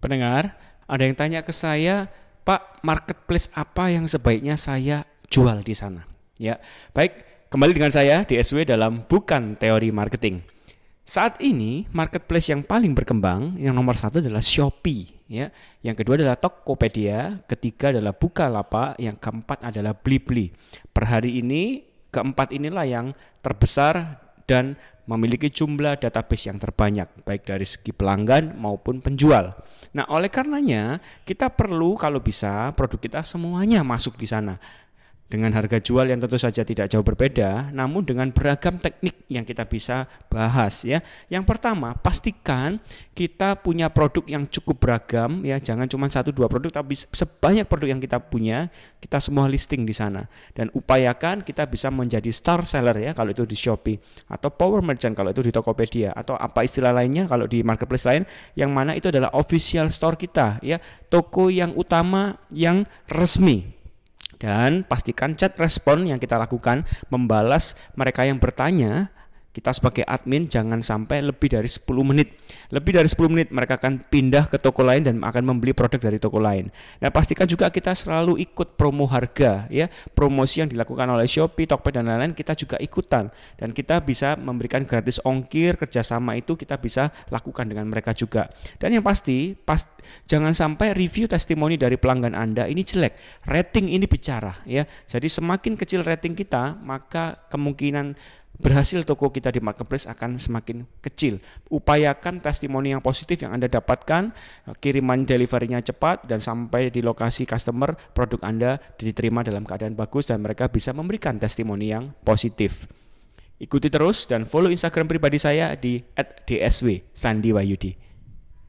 Pendengar, ada yang tanya ke saya, Pak, marketplace apa yang sebaiknya saya jual di sana? Ya, baik, kembali dengan saya DSW dalam Bukan Teori Marketing. Saat ini marketplace yang paling berkembang yang nomor satu adalah Shopee, ya. Yang kedua adalah Tokopedia, ketiga adalah Bukalapak, yang keempat adalah Blibli. Per hari ini keempat inilah yang terbesar dan memiliki jumlah database yang terbanyak baik dari segi pelanggan maupun penjual. Nah, oleh karenanya kita perlu kalau bisa produk kita semuanya masuk di sana dengan harga jual yang tentu saja tidak jauh berbeda, namun dengan beragam teknik yang kita bisa bahas ya. Yang pertama, pastikan kita punya produk yang cukup beragam ya, jangan cuma satu dua produk tapi sebanyak produk yang kita punya, kita semua listing di sana. Dan upayakan kita bisa menjadi star seller ya kalau itu di Shopee atau power merchant kalau itu di Tokopedia atau apa istilah lainnya kalau di marketplace lain yang mana itu adalah official store kita ya, toko yang utama yang resmi dan pastikan chat respon yang kita lakukan membalas mereka yang bertanya kita sebagai admin jangan sampai lebih dari 10 menit. Lebih dari 10 menit mereka akan pindah ke toko lain dan akan membeli produk dari toko lain. Nah, pastikan juga kita selalu ikut promo harga ya. Promosi yang dilakukan oleh Shopee, Tokopedia dan lain-lain kita juga ikutan dan kita bisa memberikan gratis ongkir kerjasama itu kita bisa lakukan dengan mereka juga. Dan yang pasti, pas jangan sampai review testimoni dari pelanggan Anda ini jelek. Rating ini bicara ya. Jadi semakin kecil rating kita, maka kemungkinan berhasil toko kita di marketplace akan semakin kecil. Upayakan testimoni yang positif yang Anda dapatkan, kiriman deliverynya cepat dan sampai di lokasi customer produk Anda diterima dalam keadaan bagus dan mereka bisa memberikan testimoni yang positif. Ikuti terus dan follow Instagram pribadi saya di @dsw.